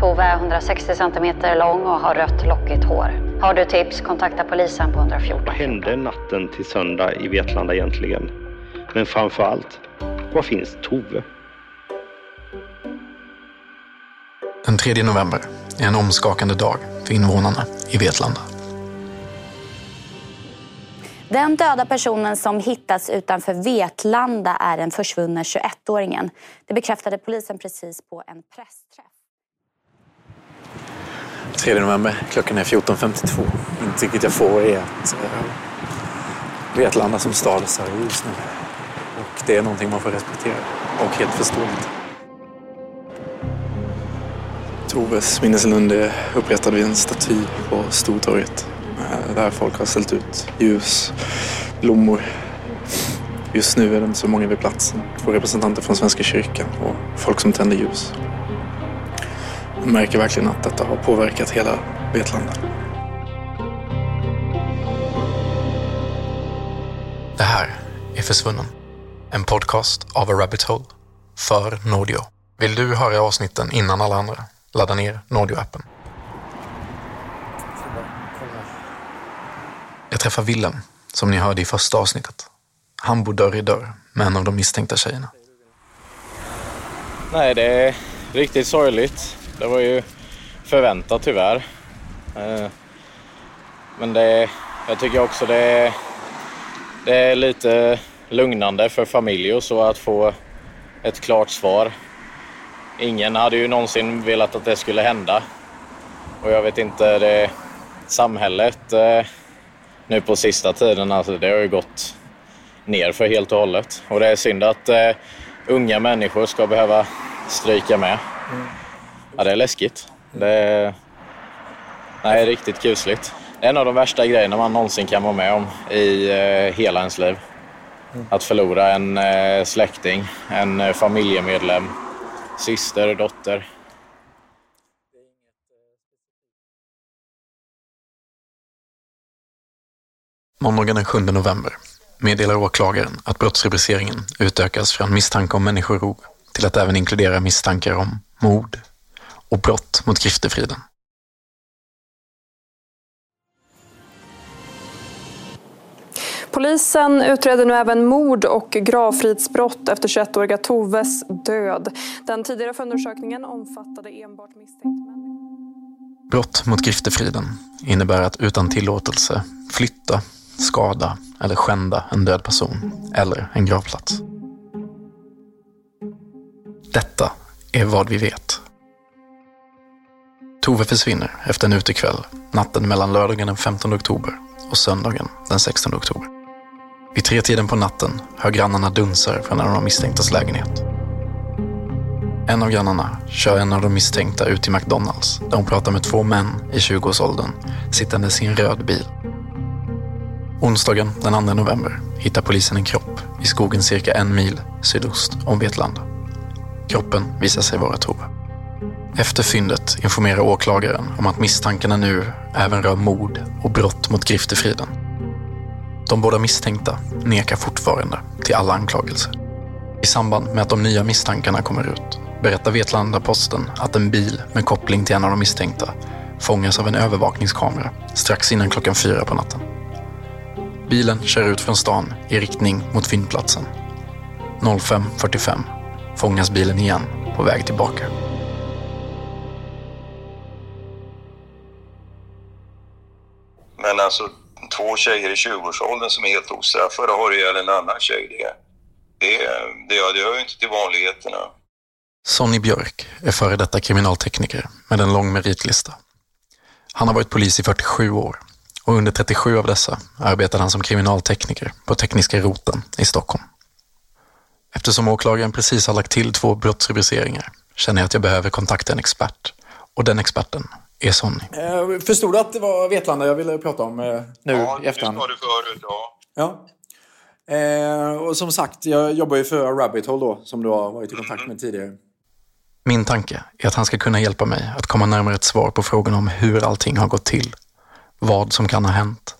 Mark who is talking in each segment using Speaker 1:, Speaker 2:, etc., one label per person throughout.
Speaker 1: Tove är 160 centimeter lång och har rött lockigt hår. Har du tips, kontakta polisen på 114.
Speaker 2: Vad hände natten till söndag i Vetlanda egentligen? Men framför allt, var finns Tove?
Speaker 3: Den 3 november är en omskakande dag för invånarna i Vetlanda.
Speaker 4: Den döda personen som hittats utanför Vetlanda är den försvunna 21-åringen. Det bekräftade polisen precis på en pressträff.
Speaker 5: 3 november, klockan är 14.52. Intrycket jag får är att eh, Vetlanda som stad är sarg nu. Och det är någonting man får respektera och helt förståeligt. Toves minneslund är upprättad vid en staty på Stortorget. Eh, där folk har ställt ut ljus, blommor. Just nu är det inte så många vid platsen. Två representanter från Svenska kyrkan och folk som tänder ljus. Man märker verkligen att detta har påverkat hela Vetlanda.
Speaker 3: Det här är Försvunnen. En podcast av A Rabbit Hole. För Nordio. Vill du höra avsnitten innan alla andra? Ladda ner Nordio-appen. Jag träffar Willem, som ni hörde i första avsnittet. Han bor dörr i dörr med en av de misstänkta tjejerna.
Speaker 6: Nej, det är riktigt sorgligt. Det var ju förväntat tyvärr. Eh, men det, jag tycker också det är, det är lite lugnande för familj och så att få ett klart svar. Ingen hade ju någonsin velat att det skulle hända. Och jag vet inte, det, samhället eh, nu på sista tiden, alltså det har ju gått ner för helt och hållet. Och det är synd att eh, unga människor ska behöva stryka med. Ja, det är läskigt. Det är, nej, riktigt kusligt. Det är en av de värsta grejerna man någonsin kan vara med om i eh, hela ens liv. Att förlora en eh, släkting, en eh, familjemedlem, syster, dotter.
Speaker 3: Måndagen den 7 november meddelar åklagaren att brottsrubriceringen utökas från misstanke om människorov till att även inkludera misstankar om mord och brott mot griftefriden.
Speaker 7: Polisen utreder nu även mord och gravfridsbrott efter 21-åriga Toves död. Den tidigare förundersökningen omfattade enbart misstänkt
Speaker 3: Brott mot griftefriden innebär att utan tillåtelse flytta, skada eller skända en död person eller en gravplats. Detta är vad vi vet. Tove försvinner efter en utekväll natten mellan lördagen den 15 oktober och söndagen den 16 oktober. Vid tretiden på natten hör grannarna dunsar från en av de misstänktas lägenhet. En av grannarna kör en av de misstänkta ut till McDonalds där hon pratar med två män i 20-årsåldern sittandes i en röd bil. Onsdagen den 2 november hittar polisen en kropp i skogen cirka en mil sydost om Vetlanda. Kroppen visar sig vara Tove. Efter fyndet informerar åklagaren om att misstankarna nu även rör mord och brott mot griftefriden. De båda misstänkta nekar fortfarande till alla anklagelser. I samband med att de nya misstankarna kommer ut berättar Vetlanda-Posten att en bil med koppling till en av de misstänkta fångas av en övervakningskamera strax innan klockan fyra på natten. Bilen kör ut från stan i riktning mot fyndplatsen. 05.45 fångas bilen igen på väg tillbaka.
Speaker 8: Men alltså två tjejer i 20-årsåldern som är helt ostraffade har ihjäl en annan tjej. Det, det, det, det hör ju inte till vanligheterna.
Speaker 3: Sonny Björk är före detta kriminaltekniker med en lång meritlista. Han har varit polis i 47 år och under 37 av dessa arbetade han som kriminaltekniker på Tekniska roten i Stockholm. Eftersom åklagaren precis har lagt till två brottsrubriceringar känner jag att jag behöver kontakta en expert. Och den experten är Sonny.
Speaker 9: Eh, förstod du att det var Vetlanda jag ville prata om eh, nu
Speaker 8: ja,
Speaker 9: i efterhand?
Speaker 8: Ja, det förut. Ja.
Speaker 9: ja. Eh, och som sagt, jag jobbar ju för Rabbit Hole då, som du har varit i kontakt med tidigare.
Speaker 3: Min tanke är att han ska kunna hjälpa mig att komma närmare ett svar på frågan om hur allting har gått till, vad som kan ha hänt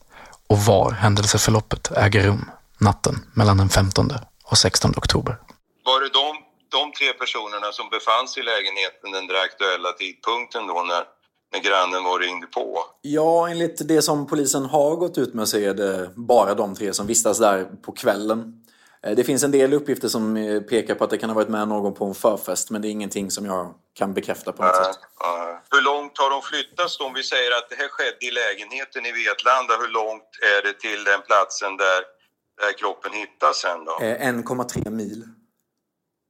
Speaker 3: och var händelseförloppet äger rum natten mellan den 15 och 16 oktober.
Speaker 8: Var det de, de tre personerna som befann sig i lägenheten den där aktuella tidpunkten då när, när grannen var ringde på?
Speaker 9: Ja, enligt det som polisen har gått ut med så är det bara de tre som vistas där på kvällen. Eh, Det finns en del uppgifter som eh, pekar på att det kan ha varit med någon på en förfest men det är ingenting som jag kan bekräfta på något sätt.
Speaker 8: Hur långt har de flyttats då? Om vi säger att det här skedde i lägenheten i Vetlanda, hur långt är det till den platsen där, där kroppen hittas sen då?
Speaker 9: Eh, 1,3 mil.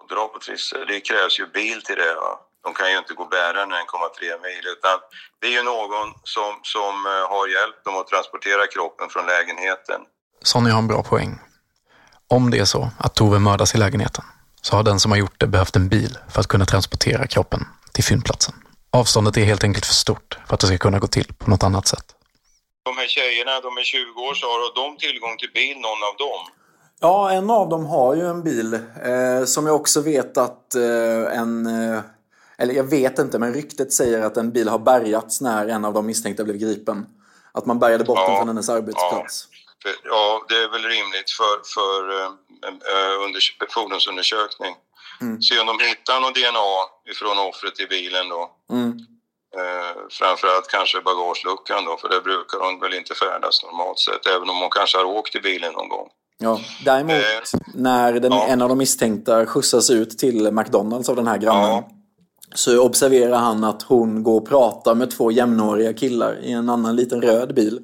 Speaker 8: Och dra på Trisse, det krävs ju bil till det va? De kan ju inte gå bärande 1,3 mil utan det är ju någon som, som eh, har hjälpt dem att transportera kroppen från lägenheten.
Speaker 3: Sonny har en bra poäng. Om det är så att Tove mördas i lägenheten så har den som har gjort det behövt en bil för att kunna transportera kroppen till fyndplatsen. Avståndet är helt enkelt för stort för att det ska kunna gå till på något annat sätt.
Speaker 8: De här tjejerna, de är 20 år, så har de tillgång till bil, någon av dem?
Speaker 9: Ja, en av dem har ju en bil eh, som jag också vet att eh, en... Eh, eller jag vet inte, men ryktet säger att en bil har bärgats när en av de misstänkta blev gripen. Att man bärgade bort den från hennes arbetsplats.
Speaker 8: För- Ja, det är väl rimligt för, för eh, eh, under, fordonsundersökning.
Speaker 9: Mm.
Speaker 8: Se om de hittar någon DNA ifrån offret i bilen då.
Speaker 9: Mm.
Speaker 8: Eh, framförallt kanske bagageluckan då, för där brukar hon väl inte färdas normalt sett, även om hon kanske har åkt i bilen någon gång.
Speaker 9: Ja, däremot när den, en av de misstänkta skjutsas ut till McDonalds av den här grannen så observerar han att hon går och pratar med två jämnåriga killar i en annan liten röd bil.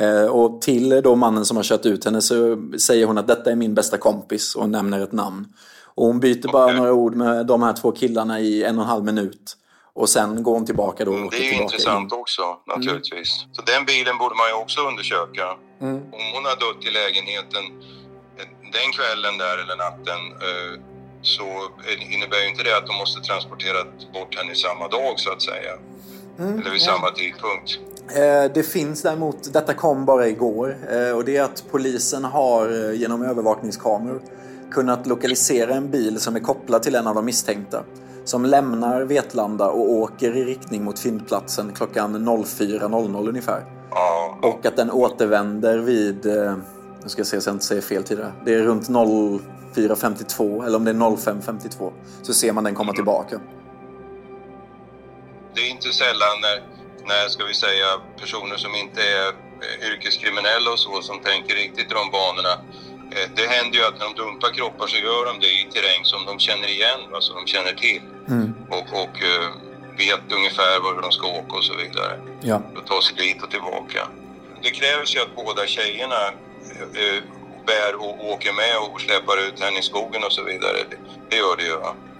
Speaker 9: Eh, och till då mannen som har kört ut henne så säger hon att detta är min bästa kompis och nämner ett namn. Och hon byter bara några ord med de här två killarna i en och en halv minut. Och sen går hon tillbaka då och åker
Speaker 8: Det är ju intressant också naturligtvis. Så den bilen borde man ju också undersöka.
Speaker 9: Mm.
Speaker 8: Om hon har dött i lägenheten eh, den kvällen där eller natten eh, så innebär ju inte det att de måste transportera bort henne samma dag så att säga.
Speaker 9: Mm,
Speaker 8: Eller vid
Speaker 9: ja.
Speaker 8: samma tidpunkt.
Speaker 9: Eh, Det finns däremot, detta kom bara igår, eh, och det är att polisen har eh, genom övervakningskameror kunnat lokalisera en bil som är kopplad till en av de misstänkta. Som lämnar Vetlanda och åker i riktning mot fyndplatsen klockan 04.00 ungefär. Och att den återvänder vid, nu ska jag se så jag inte säger fel tid. Det är runt 04.52 eller om det är 05.52 så ser man den komma tillbaka.
Speaker 8: Det är inte sällan när, när ska vi säga, personer som inte är eh, yrkeskriminella och så, som tänker riktigt i de banorna. Eh, Det händer ju att när de dumpar kroppar så gör de det i terräng som de känner igen, alltså de känner till. Och, och eh, vet ungefär var de ska åka och så vidare.
Speaker 9: Ja.
Speaker 8: Och ta sig dit och tillbaka. Det krävs ju att båda tjejerna eh, bär och åker med och släpar ut henne i skogen och så vidare. Det, gör det ju.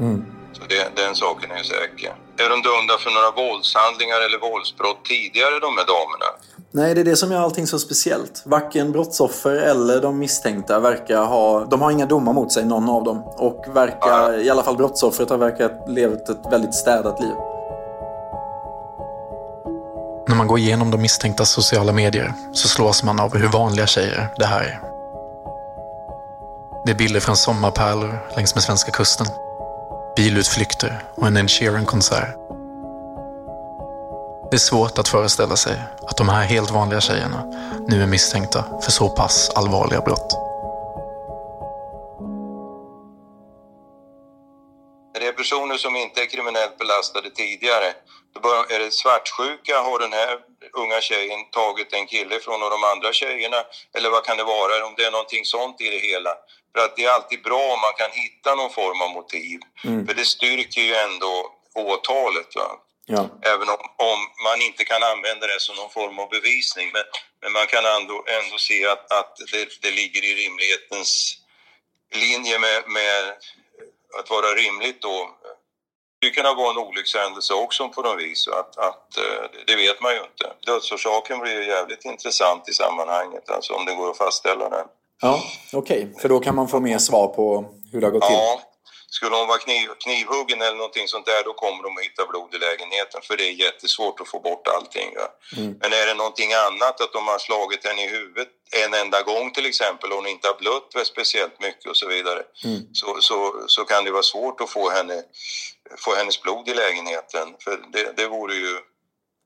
Speaker 9: Mm.
Speaker 8: Så det, den saken är säker. Är de dömda för några våldshandlingar eller våldsbrott tidigare, de här damerna?
Speaker 9: Nej, det är det som gör allting så speciellt. Varken brottsoffer eller de misstänkta verkar ha... De har inga domar mot sig, någon av dem. Och verkar, i alla fall brottsoffret har verkat levt ett väldigt städat liv.
Speaker 3: När man går igenom de misstänkta sociala medier så slås man av hur vanliga tjejer det här är. Det är bilder från sommarpärlor längs med svenska kusten, bilutflykter och en Ed Sheeran-konsert. Det är svårt att föreställa sig att de här helt vanliga tjejerna nu är misstänkta för så pass allvarliga brott.
Speaker 8: Det är personer som inte är kriminellt belastade tidigare, då är det svartsjuka? Har den här unga tjejen tagit en kille från de andra tjejerna? Eller vad kan det vara? Om det är någonting sånt i det hela. För att det är alltid bra om man kan hitta någon form av motiv.
Speaker 9: Mm.
Speaker 8: För det styrker ju ändå åtalet.
Speaker 9: Ja.
Speaker 8: Även om, om man inte kan använda det som någon form av bevisning. Men, men man kan ändå, ändå se att, att det, det ligger i rimlighetens linje med, med att vara rimligt då. Det kan vara en olyckshändelse också på något vis. Att, att, eh, det vet man ju inte. Dödsorsaken blir ju jävligt intressant i sammanhanget, alltså om det går att fastställa den.
Speaker 9: Ja, okej. För då kan man få mer svar på hur det har gått till.
Speaker 8: Ja, skulle hon vara kniv, knivhuggen eller någonting sånt där, då kommer de att hitta blod i lägenheten. För det är jättesvårt att få bort allting.
Speaker 9: Mm.
Speaker 8: Men är det någonting annat, att de har slagit henne i huvudet en enda gång till exempel, och hon inte har blött speciellt mycket och så vidare,
Speaker 9: Mm.
Speaker 8: så, så, så kan det vara svårt att få, henne, få hennes blod i lägenheten. För det, det vore ju...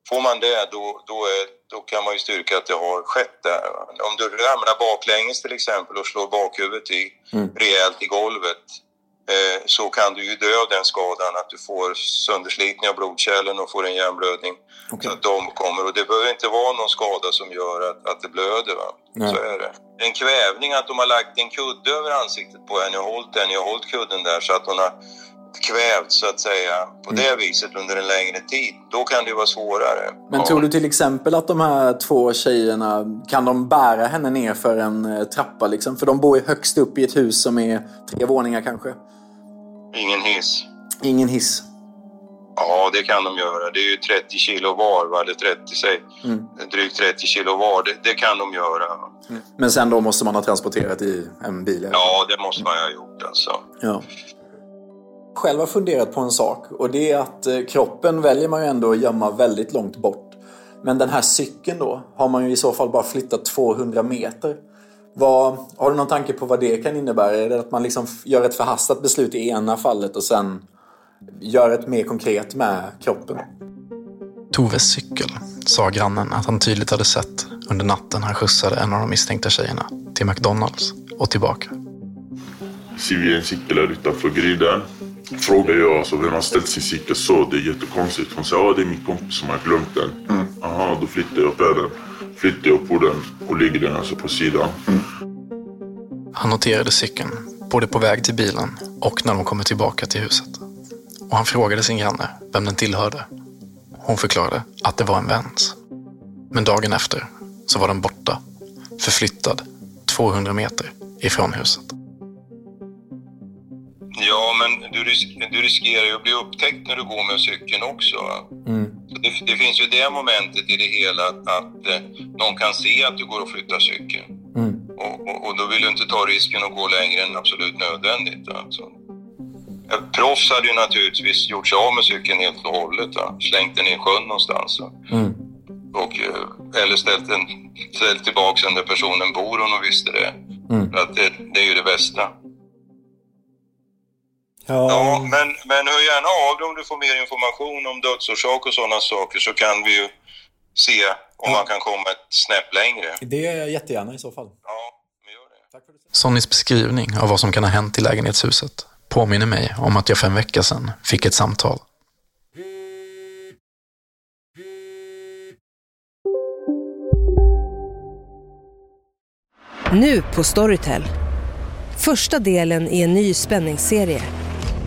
Speaker 8: Får man det, då, då, är, då kan man ju styrka att det har skett där. Om du ramlar baklänges till exempel och slår bakhuvudet i,
Speaker 9: Mm.
Speaker 8: rejält i golvet eh, så kan du ju dö av den skadan att du får sönderslitning av blodkärlen och får en hjärnblödning. Så att de kommer. Och det behöver inte vara någon skada som gör att, att det blöder. Va?
Speaker 9: Nej.
Speaker 8: Så är det. En kvävning, att de har lagt en kudde över ansiktet på henne och hållit henne och hållit kudden där så att hon har kvävt så att säga på det viset under en längre tid. Då kan det ju vara svårare.
Speaker 9: Men tror du till exempel att de här två tjejerna, kan de bära henne ner för en eh, trappa liksom? För de bor ju högst upp i ett hus som är tre våningar kanske.
Speaker 8: Ingen hiss.
Speaker 9: Ingen hiss.
Speaker 8: Ja, det kan de göra. Det är ju 30 kilo var, va? eller 30, säg,
Speaker 9: Mm.
Speaker 8: drygt 30 kilo var. Det, det kan de göra.
Speaker 9: Men sen då måste man ha transporterat i en bil? eller?
Speaker 8: Ja, det måste man ha gjort alltså.
Speaker 9: Ja. Själv har funderat på en sak och det är att eh, kroppen väljer man ju ändå att gömma väldigt långt bort. Men den här cykeln då har man ju i så fall bara flyttat 200 meter. Vad, har du någon tanke på vad det kan innebära? Är det att man liksom gör ett förhastat beslut i ena fallet och sen gör ett mer konkret med kroppen?
Speaker 3: Toves cykel sa grannen att han tydligt hade sett under natten han skjutsade en av de misstänkta tjejerna till McDonalds och tillbaka.
Speaker 10: Ser vi en cykel här utanför grinden. Frågar jag alltså, vem har ställt sin cykel så? Det är jättekonstigt. Hon säger ja det är min kompis som har glömt den. Aha, då flyttar jag på den. Flyttar jag på den och lägger den alltså på sidan.
Speaker 3: Han noterade cykeln, både på väg till bilen och när de kommer tillbaka till huset. Och han frågade sin granne vem den tillhörde. Hon förklarade att det var en väns. Men dagen efter så var den borta, förflyttad 200 meter ifrån huset.
Speaker 8: Ja, men du, risk, du riskerar ju att bli upptäckt när du går med cykeln också. Så Det, det finns ju det momentet i det hela att, att eh, någon kan se att du går och flyttar cykeln. Och, och, och då vill du inte ta risken att gå längre än absolut nödvändigt. Alltså. Proffs hade ju naturligtvis gjort sig av med cykeln helt och hållet. Va? Slängt den i sjön någonstans. Va? Och, eh, eller ställt, den, ställt tillbaka den där personen bor om de visste det. För att det, det är ju det bästa. Ja, men, men hör gärna av dig om du får mer information om dödsorsak och sådana saker så kan vi ju se om man kan komma ett snäpp längre.
Speaker 9: Det gör jag jättegärna i så fall.
Speaker 3: Sonnys beskrivning av vad som kan ha hänt i lägenhetshuset påminner mig om att jag för en vecka sedan fick ett samtal.
Speaker 11: Nu på Storytel. Första delen i en ny spänningsserie.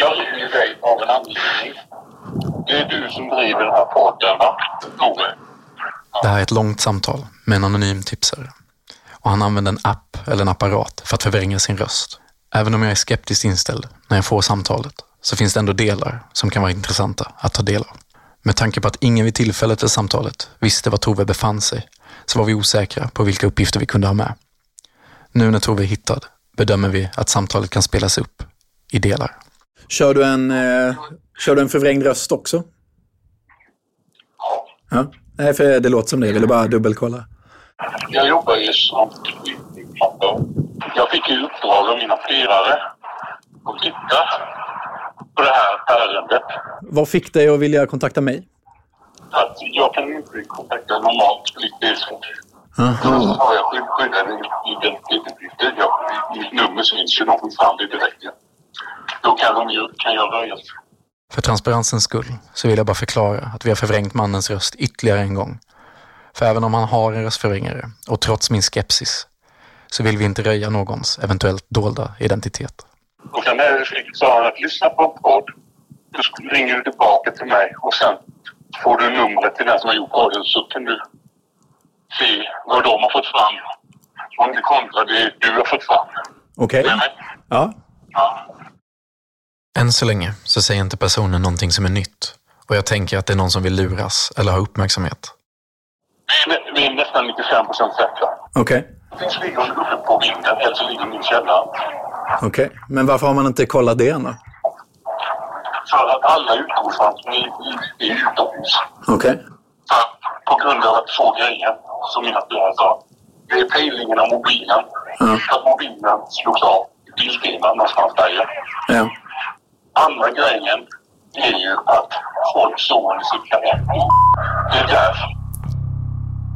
Speaker 10: Jag ringer dig av en anledning. Det är du som driver den här podden, va? Tove.
Speaker 3: Det här är ett långt samtal med en anonym tipsare. Och han använder en app eller en apparat för att förvränga sin röst. Även om jag är skeptiskt inställd när jag får samtalet så finns det ändå delar som kan vara intressanta att ta del av. Med tanke på att ingen vid tillfället för samtalet visste var Tove befann sig så var vi osäkra på vilka uppgifter vi kunde ha med. Nu när Tove är hittad bedömer vi att samtalet kan spelas upp i delar.
Speaker 9: Kör du en, eh, kör du en förvrängd röst också? Ja. Nej, för det låter som det. Jag ville bara dubbelkolla.
Speaker 12: Jag jobbar ju som. Jag fick ju uppdrag av mina firare att titta på det här ärendet.
Speaker 9: Vad fick dig att vilja kontakta mig?
Speaker 12: Att jag kan inte kontakta normalt polisväsende.
Speaker 9: Aha.
Speaker 12: Så har jag skydd- skyddade identitetsuppgifter. Mitt nummer syns ju någonstans i direkt. Då kan, de ju, kan jag röja.
Speaker 3: För transparensens skull så vill jag bara förklara att vi har förvrängt mannens röst ytterligare en gång. För även om han har en röstförvrängare och trots min skepsis så vill vi inte röja någons eventuellt dolda identitet.
Speaker 12: Och sen sa han att lyssna på en podd. Då ringer du tillbaka till mig och sen får du numret till den som har gjort podden så kan du se vad de har fått fram. Om det kontra det du har fått fram.
Speaker 9: Okej. Ja.
Speaker 3: Än så länge så säger inte personen någonting som är nytt och jag tänker att det är någon som vill luras eller ha uppmärksamhet.
Speaker 12: Vi är, nä- vi är nästan 95 procent säkra.
Speaker 9: Okej.
Speaker 12: Det finns ligger uppe på vinden eller så ligger min källare.
Speaker 9: Okej. Men varför har man inte kollat det än då?
Speaker 12: För att alla utgångspunkter är, är, är utomhus.
Speaker 9: Okej.
Speaker 12: För, på grund av att två grejer som mina föräldrar sa. Det är pejlingen av mobilen. Att mobilen slogs av i bilstenar någonstans där. ja. Andra grejen är ju att folk såg det sitta hem. Det är därför.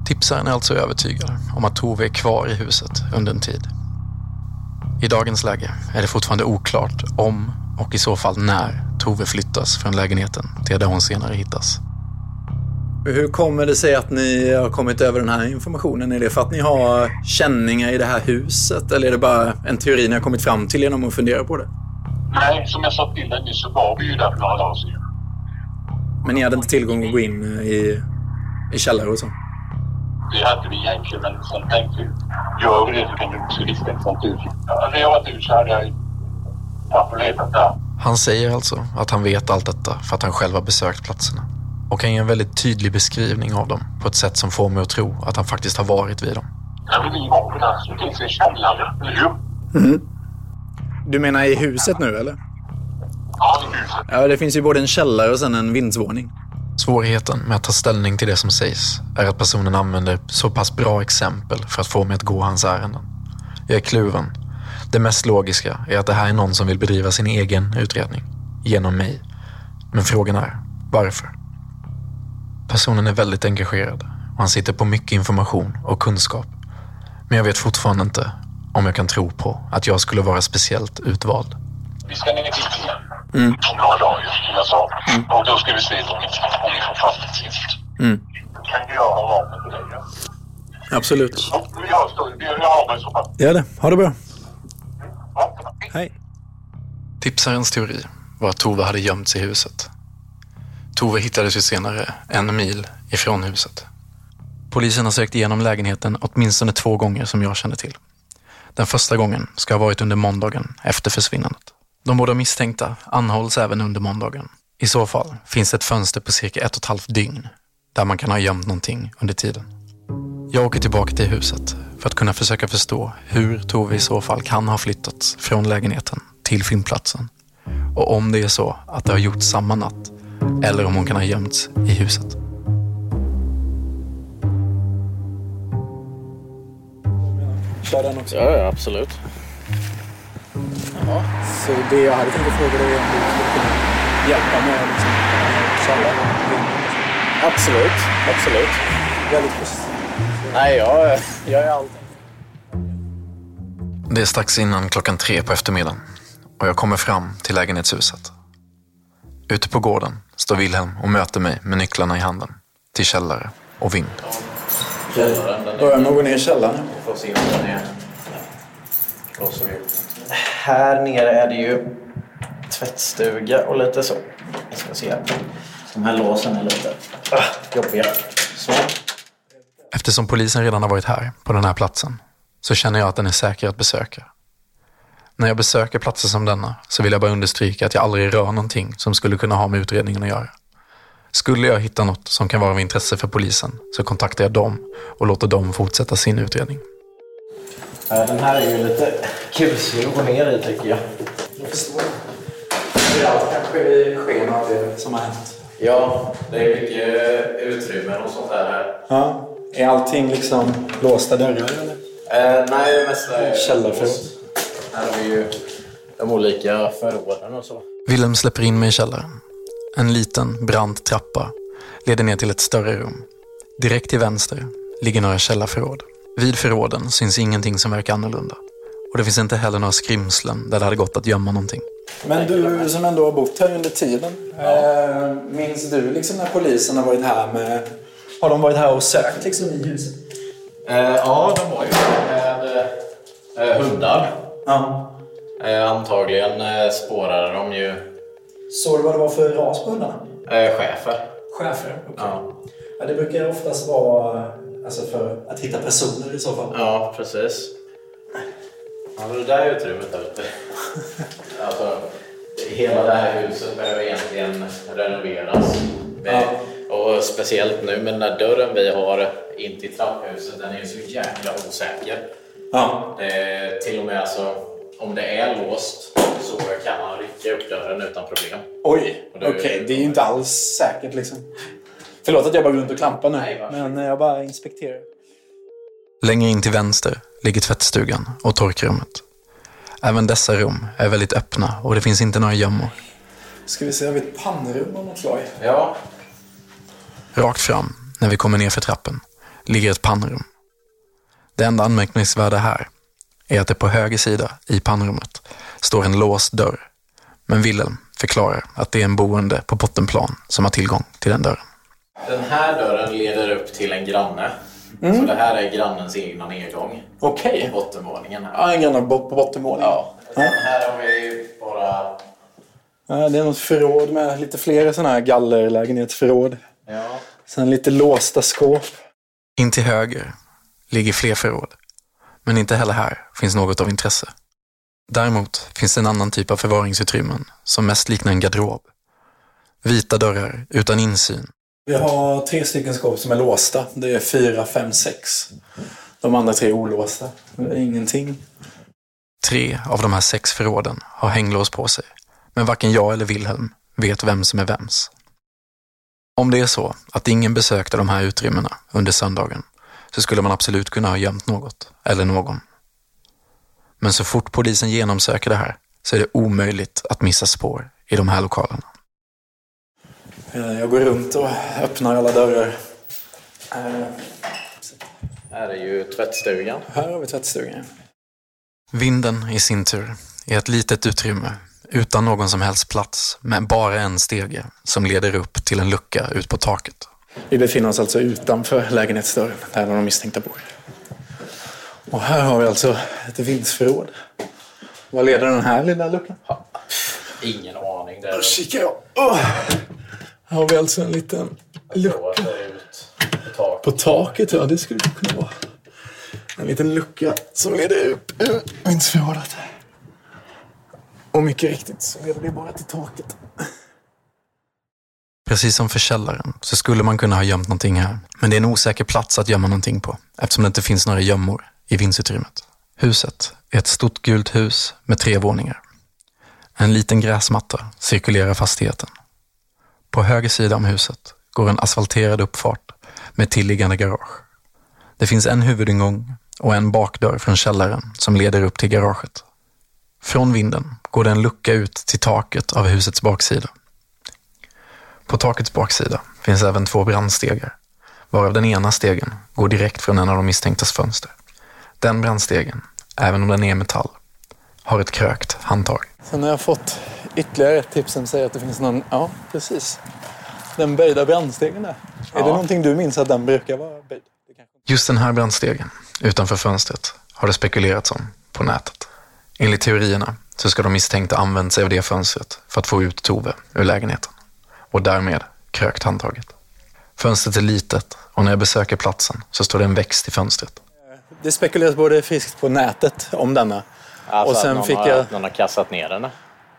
Speaker 3: Tipsaren är alltså övertygad om att Tove är kvar i huset under en tid. I dagens läge är det fortfarande oklart om och i så fall när Tove flyttas från lägenheten till där hon senare hittas.
Speaker 9: Hur kommer det sig att ni har kommit över den här informationen? Är det för att ni har känningar i det här huset eller är det bara en teori ni har kommit fram till genom att fundera på det?
Speaker 12: Nej, som jag sa till dig nyss så var vi ju där för några dagar sedan.
Speaker 9: Men ni hade inte tillgång att gå in i, i källare och så?
Speaker 12: Det hade vi egentligen, men sen tänkte vi, gör vi det så kan du också riska ett sånt hus. Hade jag varit ute så hade jag kanske letat där.
Speaker 3: Han säger alltså att han vet allt detta för att han själv har besökt platserna. Och kan ge en väldigt tydlig beskrivning av dem på ett sätt som får mig att tro att han faktiskt har varit vid dem.
Speaker 12: När vi var på där så finns det en källare, eller hur?
Speaker 9: Mhm. Du menar i huset nu eller?
Speaker 12: Ja, i huset.
Speaker 9: Ja, det finns ju både en källare och sen en vindsvåning.
Speaker 3: Svårigheten med att ta ställning till det som sägs är att personen använder så pass bra exempel för att få mig att gå hans ärenden. Jag är kluven. Det mest logiska är att det här är någon som vill bedriva sin egen utredning. Genom mig. Men frågan är, varför? Personen är väldigt engagerad och han sitter på mycket information och kunskap. Men jag vet fortfarande inte om jag kan tro på att jag skulle vara speciellt utvald.
Speaker 12: Vi ska ner dit igen.
Speaker 9: Mm.
Speaker 12: Om några dagar, som jag sa. Och då ska vi se om vi får fram ett gift.
Speaker 9: Mm.
Speaker 12: Kan jag ha vapen till dig? ja?
Speaker 9: Absolut.
Speaker 12: Ja, Jag, står- jag har mig så fall.
Speaker 9: Gör det. Ha det bra. Hej.
Speaker 3: Tipsarens teori var att Tove hade gömts i huset. Tove hittades ju senare en mil ifrån huset. Polisen har sökt igenom lägenheten åtminstone två gånger som jag känner till. Den första gången ska ha varit under måndagen efter försvinnandet. De båda misstänkta anhålls även under måndagen. I så fall finns det ett fönster på cirka ett och ett halvt dygn där man kan ha gömt någonting under tiden. Jag åker tillbaka till huset för att kunna försöka förstå hur Tove i så fall kan ha flyttats från lägenheten till fyndplatsen. Och om det är så att det har gjorts samma natt eller om hon kan ha gömts i huset.
Speaker 9: Kör den också.
Speaker 6: Ja, ja absolut.
Speaker 9: Ja. Så det jag hade tänkt fråga dig är om du skulle kunna hjälpa mig att liksom, källa
Speaker 6: Absolut, absolut.
Speaker 9: Väldigt schysst.
Speaker 6: Nej, jag, jag är allting.
Speaker 3: Det är strax innan klockan tre på eftermiddagen och jag kommer fram till lägenhetshuset. Ute på gården står Wilhelm och möter mig med nycklarna i handen till källare och vind.
Speaker 9: Börjar med att gå ner i källaren.
Speaker 6: Får se om den är... Vi. Här nere är det ju tvättstuga och lite så. Vi ska se. De här låsen är lite ah, jobbiga. Så.
Speaker 3: Eftersom polisen redan har varit här, på den här platsen, så känner jag att den är säker att besöka. När jag besöker platser som denna så vill jag bara understryka att jag aldrig rör någonting som skulle kunna ha med utredningen att göra. Skulle jag hitta något som kan vara av intresse för polisen så kontaktar jag dem och låter dem fortsätta sin utredning.
Speaker 6: Den här är ju lite kuslig att gå ner i tycker jag.
Speaker 9: Jag förstår. Framförallt kanske i sken av det som har hänt.
Speaker 6: Ja, det är mycket utrymmen och sånt där här.
Speaker 9: Ja. Är allting liksom låsta dörrar eller?
Speaker 6: Eh, nej, det mesta är
Speaker 9: Källarförråd.
Speaker 6: Här har vi ju de olika förråden och så.
Speaker 3: Willem släpper in mig i källaren. En liten, brant trappa leder ner till ett större rum. Direkt till vänster ligger några källarförråd. Vid förråden syns ingenting som verkar annorlunda. Och det finns inte heller några skrymslen där det hade gått att gömma någonting.
Speaker 9: Men du som ändå har bott här under tiden. Eh, minns du liksom när polisen har varit här med... Har de varit här och sökt liksom i huset?
Speaker 6: Eh, ja, de var ju med eh, hundar.
Speaker 9: Ja.
Speaker 6: Eh, antagligen eh, spårade de ju
Speaker 9: Såg du vad det var för ras på hundarna?
Speaker 6: eh, chefer.
Speaker 9: Chefer? Okej.
Speaker 6: Ja.
Speaker 9: Ja, det brukar oftast vara alltså för att hitta personer i så fall.
Speaker 6: ja, precis. Ja, det där utrymmet där ute. Alltså, hela det här huset behöver egentligen renoveras. Det, Och speciellt nu med den där dörren vi har in till trapphuset, den är ju så jäkla osäker.
Speaker 9: Ja.
Speaker 6: Det till och med alltså, om det är låst så kan man rycka upp dörren utan problem.
Speaker 9: Oj, okej. Det är ju inte alls säkert liksom. Förlåt att jag bara går runt och klampar nu. men jag bara inspekterar.
Speaker 3: Längre in till vänster ligger tvättstugan och torkrummet. Även dessa rum är väldigt öppna och det finns inte några gömmor.
Speaker 9: Ska vi se, har vi ett pannrum av något slag?
Speaker 6: Ja.
Speaker 3: Rakt fram, när vi kommer ner för trappen, ligger ett pannrum. Det enda anmärkningsvärda här är att det på höger sida i pannrummet står en låst dörr. Men Wilhelm förklarar att det är en boende på bottenplan som har tillgång till den dörren.
Speaker 6: Den här dörren leder upp till en granne.
Speaker 9: Mm.
Speaker 6: Så det här är grannens egna nedgång.
Speaker 9: Okej.
Speaker 6: På bottenvåningen här.
Speaker 9: Ja, en granne på bottenvåningen.
Speaker 6: Ja. Sen här har vi bara...
Speaker 9: Ja, det är något förråd med lite fler sådana här gallerlägenhetsförråd.
Speaker 6: Ja.
Speaker 9: Sen lite låsta skåp.
Speaker 3: In till höger ligger fler förråd. Men inte heller här finns något av intresse. Däremot finns det en annan typ av förvaringsutrymmen som mest liknar en garderob. Vita dörrar utan insyn.
Speaker 9: Vi har tre stycken skåp som är låsta. Det är fyra, fem, sex. De andra tre är olåsta. Det är ingenting.
Speaker 3: Tre av de här sex förråden har hänglås på sig. Men varken jag eller Wilhelm vet vem som är vems. Om det är så att ingen besökte de här utrymmena under söndagen så skulle man absolut kunna ha gömt något eller någon. Men så fort polisen genomsöker det här så är det omöjligt att missa spår i de här lokalerna.
Speaker 9: Eh, Jag går runt och öppnar alla dörrar. Eh,
Speaker 6: Här är ju tvättstugan.
Speaker 9: Här har vi tvättstugan.
Speaker 3: Vinden i sin tur är ett litet utrymme utan någon som helst plats med bara en stege som leder upp till en lucka ut på taket.
Speaker 9: Vi befinner oss alltså utanför lägenhetsdörren, där de misstänkta bor. Och här har vi alltså ett vindsförråd. Vad leder den här lilla luckan?
Speaker 6: Ingen aning.
Speaker 9: Då kikar jag. Åh! Här har vi alltså en liten lucka.
Speaker 6: ut på taket.
Speaker 9: På taket, ja. Det skulle det kunna vara. En liten lucka som leder upp ur vindsförrådet. Och mycket riktigt så leder det bara till taket.
Speaker 3: Precis som för källaren så skulle man kunna ha gömt någonting här. Men det är en osäker plats att gömma någonting på eftersom det inte finns några gömmor i vindsutrymmet. Huset är ett stort gult hus med tre våningar. En liten gräsmatta cirkulerar fastigheten. På höger sida om huset går en asfalterad uppfart med tillliggande garage. Det finns en huvudingång och en bakdörr från källaren som leder upp till garaget. Från vinden går det en lucka ut till taket av husets baksida. På takets baksida finns även två brandstegar, varav den ena stegen går direkt från en av de misstänktas fönster. Den brandstegen, även om den är metall, har ett krökt handtag.
Speaker 9: Sen har jag fått ytterligare ett tips som säger att det finns någon... Ja, precis. Den böjda brandstegen där. Är
Speaker 3: Ja.
Speaker 9: det någonting du minns att den brukar vara böjd?
Speaker 3: Just den här brandstegen, utanför fönstret, har det spekulerats om på nätet. Enligt teorierna så ska de misstänkta använt sig av det fönstret för att få ut Tove ur lägenheten och därmed krökt handtaget. Fönstret är litet och när jag besöker platsen så står det en växt i fönstret.
Speaker 9: Det spekuleras både friskt på nätet om denna.
Speaker 6: Alltså
Speaker 9: och sen
Speaker 6: att någon,
Speaker 9: fick
Speaker 6: har,
Speaker 9: jag...
Speaker 6: någon har kastat ner den?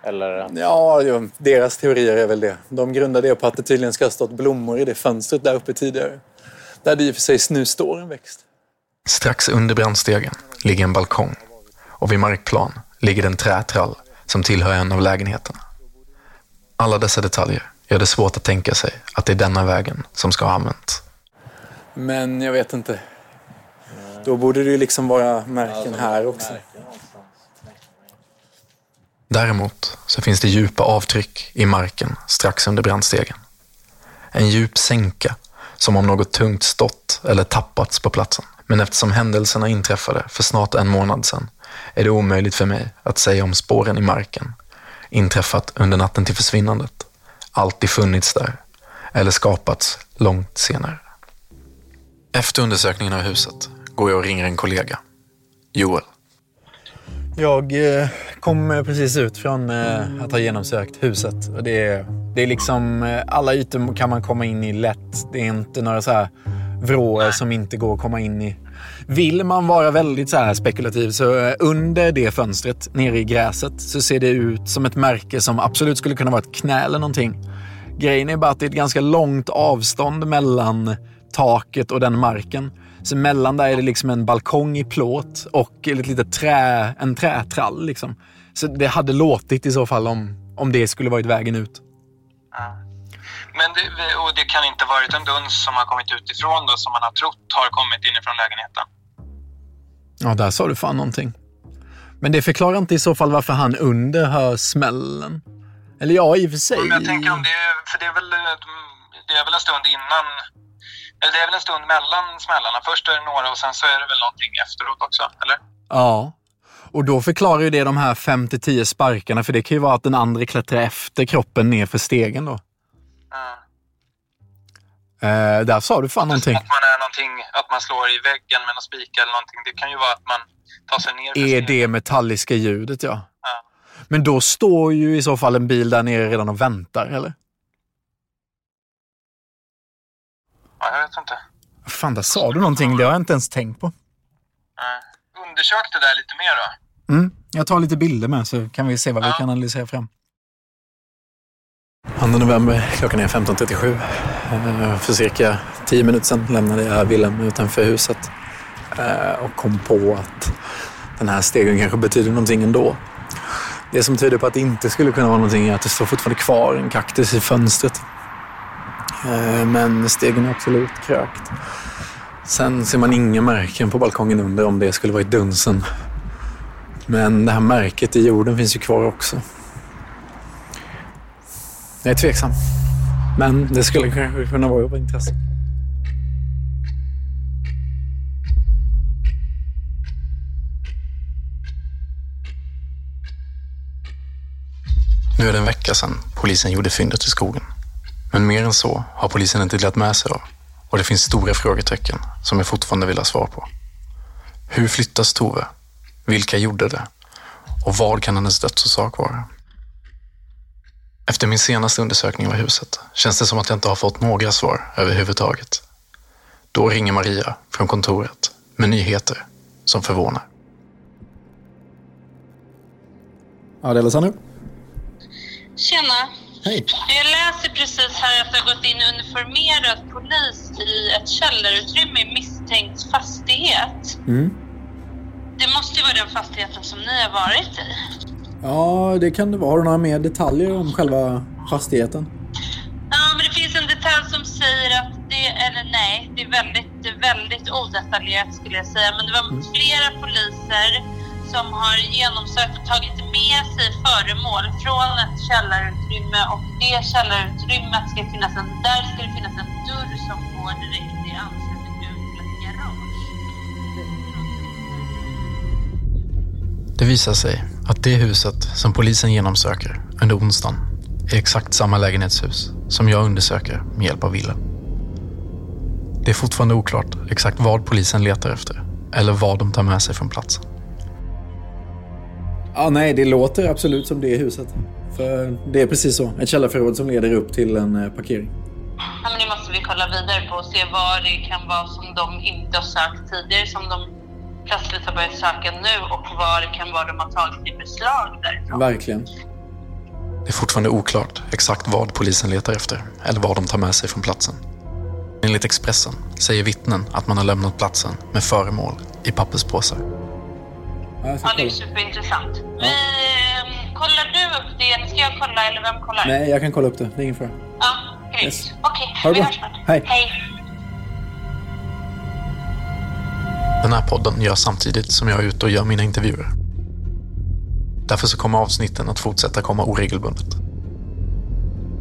Speaker 6: Eller?
Speaker 9: Ja, deras teorier är väl det. De grundar det på att det tydligen ska ha stått blommor i det fönstret där uppe tidigare. Där det i och för sig nu står en växt.
Speaker 3: Strax under brandstegen ligger en balkong och vid markplan ligger en trätrall som tillhör en av lägenheterna. Alla dessa detaljer gör det svårt att tänka sig att det är denna vägen som ska ha använts.
Speaker 9: Men jag vet inte. Då borde det ju liksom vara märken här också.
Speaker 3: Däremot så finns det djupa avtryck i marken strax under brandstegen. En djup sänka, som om något tungt stått eller tappats på platsen. Men eftersom händelserna inträffade för snart en månad sedan är det omöjligt för mig att säga om spåren i marken inträffat under natten till försvinnandet, alltid funnits där eller skapats långt senare. Efter undersökningen av huset går jag och ringer en kollega, Joel.
Speaker 9: Jag eh, kom eh, precis ut från eh, att ha genomsökt huset. Det är, det är liksom, alla ytor kan man komma in i lätt. Det är inte några så här vrår som inte går att komma in i. Vill man vara väldigt så här spekulativ så under det fönstret nere i gräset så ser det ut som ett märke som absolut skulle kunna vara ett knä eller någonting. Grejen är bara att det är ett ganska långt avstånd mellan taket och den marken. Så mellan där är det liksom en balkong i plåt och ett litet trä, en trätrall. Liksom. Så det hade låtit i så fall om, om det skulle varit vägen ut.
Speaker 13: Ja. Men det, och det kan inte varit en duns som har kommit utifrån då, som man har trott har kommit inifrån lägenheten?
Speaker 9: Ja, där sa du fan någonting. Men det förklarar inte i så fall varför han under hör smällen. Eller ja, i och för sig.
Speaker 13: Men jag tänker om det, för det är väl, det är väl en stund innan det är väl en stund mellan smällarna. Först är det några och sen så är det väl någonting efteråt också, eller?
Speaker 9: Ja. Och då förklarar ju det de här 5-10 sparkarna, för det kan ju vara att den andra klättrar efter kroppen ner för stegen då.
Speaker 13: Mm.
Speaker 9: Eh, där sa du fan någonting.
Speaker 13: Att man, är någonting. att man slår i väggen med någon spika eller någonting. Det kan ju vara att man tar sig ner
Speaker 9: Är det metalliska ljudet, ja.
Speaker 13: Ja.
Speaker 9: Men då står ju i så fall en bil där nere redan och väntar, eller?
Speaker 13: Ja, jag vet inte.
Speaker 9: Fan, där sa du någonting. Det har jag inte ens tänkt på.
Speaker 13: Nej. Undersök det där lite mer då.
Speaker 9: Mm. Jag tar lite bilder med så kan vi se vad vi kan analysera fram. 2 november, klockan är 15.37. Eh, För cirka 10 minuter sedan lämnade jag Willem utanför huset eh, och kom på att den här stegen kanske betyder någonting ändå. Det som tyder på att det inte skulle kunna vara någonting är att det står fortfarande kvar en kaktus i fönstret. Eh, men stegen är absolut krökt. Sen ser man inga märken på balkongen under om det skulle varit dunsen. Men det här märket i jorden finns ju kvar också. Jag är tveksam. Men det skulle kanske kunna vara av intresse.
Speaker 3: Nu är det en vecka sedan polisen gjorde fyndet i skogen. Men mer än så har polisen inte delat med sig av. Och det finns stora frågetecken som jag fortfarande vill ha svar på. Hur flyttas Tove? Vilka gjorde det? Och vad kan hennes dödsorsak vara? Efter min senaste undersökning av huset känns det som att jag inte har fått några svar överhuvudtaget. Då ringer Maria från kontoret med nyheter som förvånar.
Speaker 9: Ja, det är Alessandro.
Speaker 14: Tjena.
Speaker 9: Hej.
Speaker 14: Jag läser precis här att det har gått in uniformerad polis i ett källarutrymme i misstänkt fastighet.
Speaker 9: Mm.
Speaker 14: Det måste ju vara den fastigheten som ni har varit i.
Speaker 9: Ja, det kan det vara. Har du några mer detaljer om själva fastigheten?
Speaker 14: Ja, men det finns en detalj som säger att det, eller nej, det är väldigt, väldigt odetaljerat skulle jag säga. Men det var flera poliser som har genomsökt och tagit med sig föremål från ett källarutrymme och det källarutrymmet ska finnas en, där ska det finnas en dörr som går direkt i anslutning ut till ett garage.
Speaker 3: Det visar sig att det huset som polisen genomsöker under onsdagen är exakt samma lägenhetshus som jag undersöker med hjälp av Wille. Det är fortfarande oklart exakt vad polisen letar efter eller vad de tar med sig från platsen.
Speaker 9: Ja, nej, det låter absolut som det huset. För det är precis så. Ett källarförråd som leder upp till en eh, parkering.
Speaker 14: ja, men det måste vi kolla vidare på och se vad det kan vara som de inte har sökt tidigare som de plötsligt har börjat söka nu och vad det kan vara de har tagit i beslag därifrån.
Speaker 9: Verkligen.
Speaker 3: Det är fortfarande oklart exakt vad polisen letar efter eller vad de tar med sig från platsen. Enligt Expressen säger vittnen att man har lämnat platsen med föremål i papperspåsar.
Speaker 14: Ja, det är superintressant. Vi, eh, kollar du upp det ska jag kolla eller vem kollar?
Speaker 9: Nej, jag kan kolla upp det. Det är ingen fara.
Speaker 14: Ja, grymt.
Speaker 9: Yes.
Speaker 14: Okej,
Speaker 9: det
Speaker 14: vi hörs snart.
Speaker 9: Hej.
Speaker 14: Hej.
Speaker 3: Den här podden gör samtidigt som jag är ute och gör mina intervjuer. Därför så kommer avsnitten att fortsätta komma oregelbundet.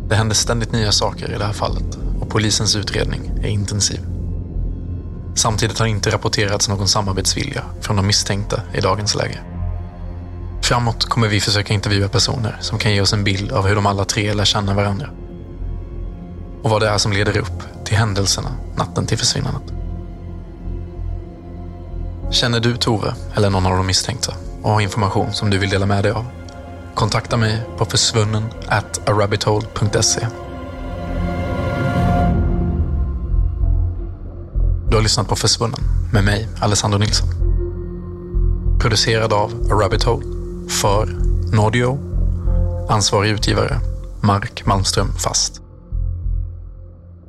Speaker 3: Det händer ständigt nya saker i det här fallet och polisens utredning är intensiv. Samtidigt har inte rapporterats någon samarbetsvilja från de misstänkta i dagens läge. Framåt kommer vi försöka intervjua personer som kan ge oss en bild av hur de alla tre lär känna varandra. Och vad det är som leder upp till händelserna natten till försvinnandet. Känner du Tove eller någon av de misstänkta och har information som du vill dela med dig av? Kontakta mig på försvunnen at arabbithole.se. Du har lyssnat på Försvunnen med mig, Alessandro Nilsson. Producerad av A Rabbit Hole för Nordio. Ansvarig utgivare Mark Malmström Fast.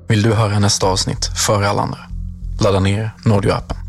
Speaker 3: Vill du höra nästa avsnitt före alla andra? Ladda ner Nordio-appen.